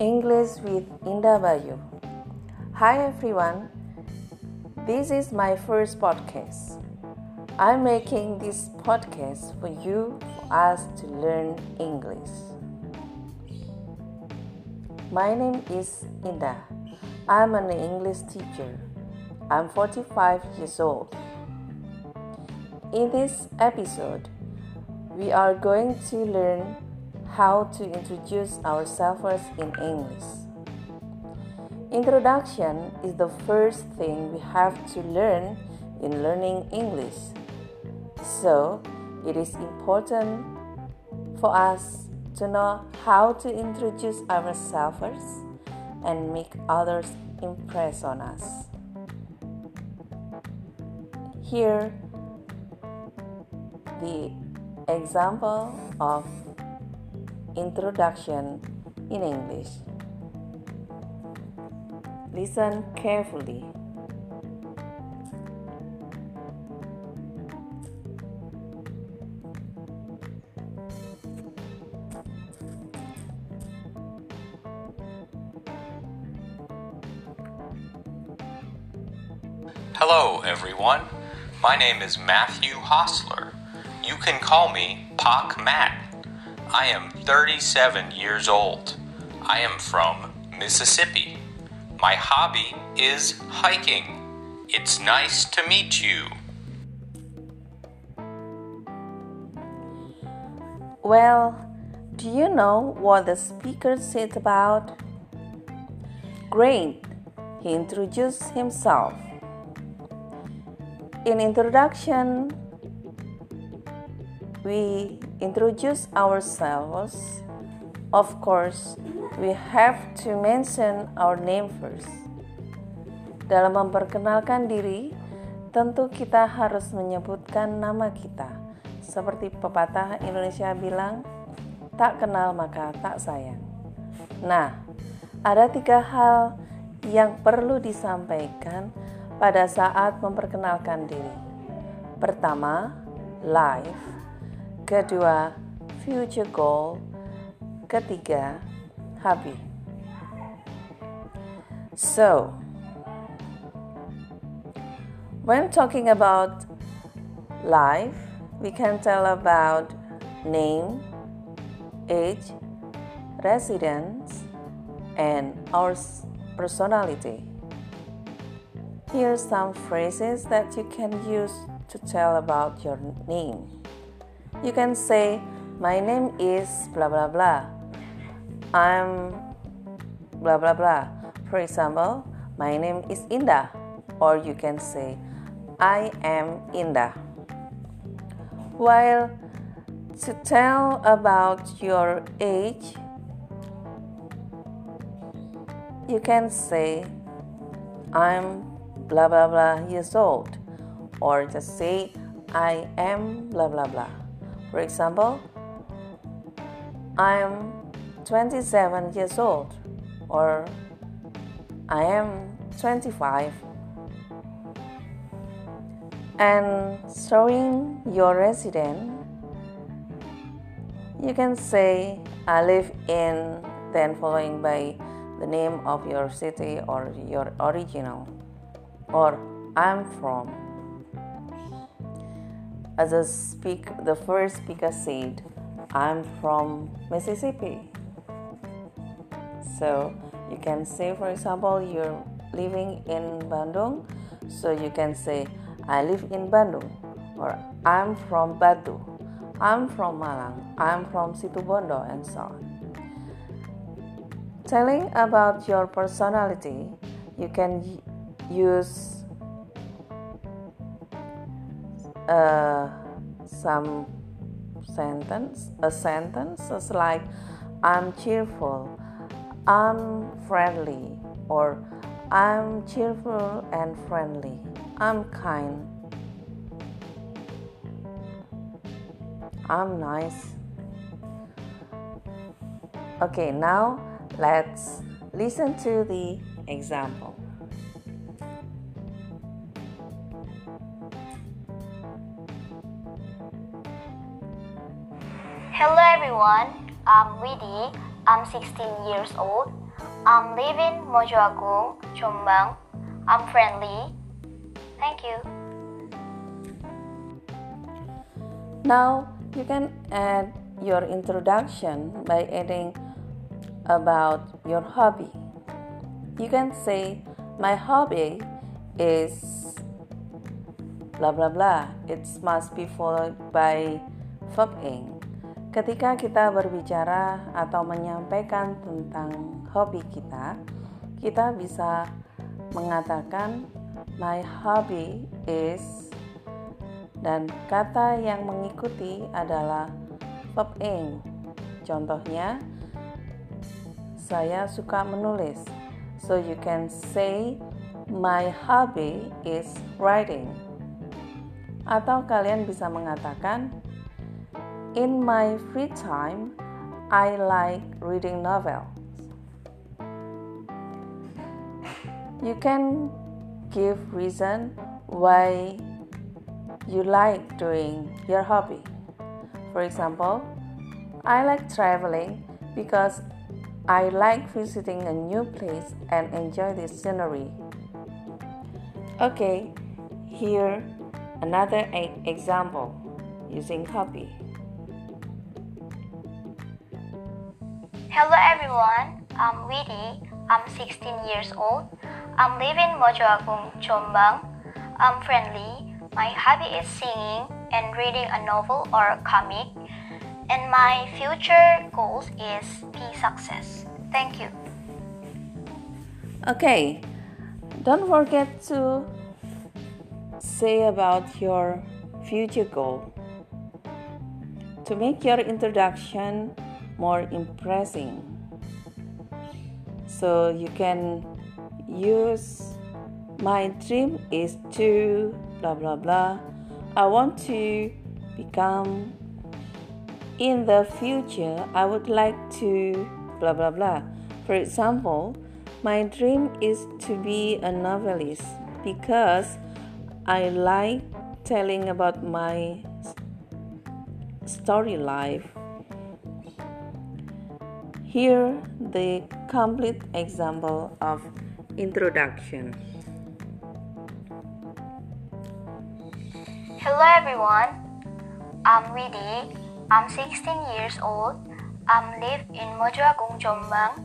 English with Indah Bayu. Hi everyone, this is my first podcast. I'm making this podcast for you, for us to learn English. My name is Indah. I'm an English teacher. I'm 45 years old. In this episode, we are going to learn how to introduce ourselves in English. Introduction is the first thing we have to learn in learning English. So, it is important for us to know how to introduce ourselves and make others impress on us. Here, the example of introduction in English. Listen carefully. Hello, everyone. My name is Matthew Hostler. You can call me Pak Matt. I am 37 years old. I am from Mississippi. My hobby is hiking. It's nice to meet you. Well, do you know what the speaker said about? Great, he introduced himself. In introduction, we introduce ourselves. Of course, we have to mention our name first. Dalam memperkenalkan diri, tentu kita harus menyebutkan nama kita. Seperti pepatah Indonesia bilang, tak kenal maka tak sayang. Nah, ada tiga hal yang perlu disampaikan pada saat memperkenalkan diri. Pertama, life kedua future goal, ketiga hobby. So, when talking about life, we can tell about name, age, residence, and our personality. Here are some phrases that you can use to tell about your name. You can say, My name is blah blah blah. I'm blah blah blah. For example, my name is Indah. Or you can say, I am Indah. While to tell about your age, you can say, I'm blah blah blah years old. Or just say, I am blah blah blah. For example, I am 27 years old, or I am 25. And showing your residence you can say, I live in, then following by the name of your city or your original, or I'm from as a speak the first speaker said i'm from mississippi. So you can say for example you're living in bandung. So you can say i live in bandung or i'm from batu i'm from malang i'm from situbondo and so on. Telling about your personality you can use uh, some sentence a sentence is like i'm cheerful i'm friendly or i'm cheerful and friendly i'm kind. I'm nice. Okay now let's listen to the example Hello everyone, I'm Widi. I'm 16 years old. I'm living Mojoagung, Jombang. I'm friendly. Thank you. Now you can add your introduction by adding about your hobby. You can say, My hobby is blah blah blah. It must be followed by verb. Ketika kita berbicara atau menyampaikan tentang hobi kita, kita bisa mengatakan my hobby is dan kata yang mengikuti adalah verb ing. Contohnya, saya suka menulis. So you can say my hobby is writing. Atau kalian bisa mengatakan In my free time, I like reading novels. You can give reason why you like doing your hobby. For example, I like traveling because I like visiting a new place and enjoy the scenery. Okay, here another example using hobby. Hello everyone, I'm Widi. I'm 16 years old. I'm living in Mojoagung, Jombang. I'm friendly. My hobby is singing and reading a novel or a comic. And my future goals is be success. Thank you. Okay, don't forget to say about your future goal. To make your introduction more impressing. So you can use my dream is to blah blah blah. I want to become in the future I would like to blah blah blah. For example, my dream is to be a novelist because I like telling about my story life here the complete example of introduction. Hello everyone. I'm Widi. I'm 16 years old. I'm live in Mojoagung, Jombang.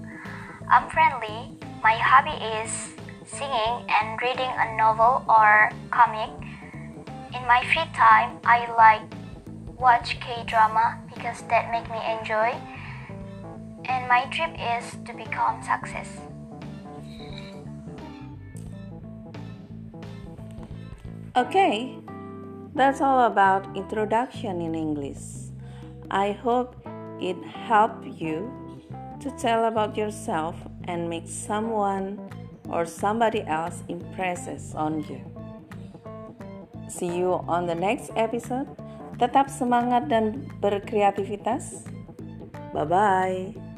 I'm friendly. My hobby is singing and reading a novel or comic. In my free time, I like watch K-drama because that make me enjoy and my dream is to become success. Okay, that's all about introduction in English. I hope it helped you to tell about yourself and make someone or somebody else impresses on you. See you on the next episode. Tetap semangat dan berkreativitas. Bye bye.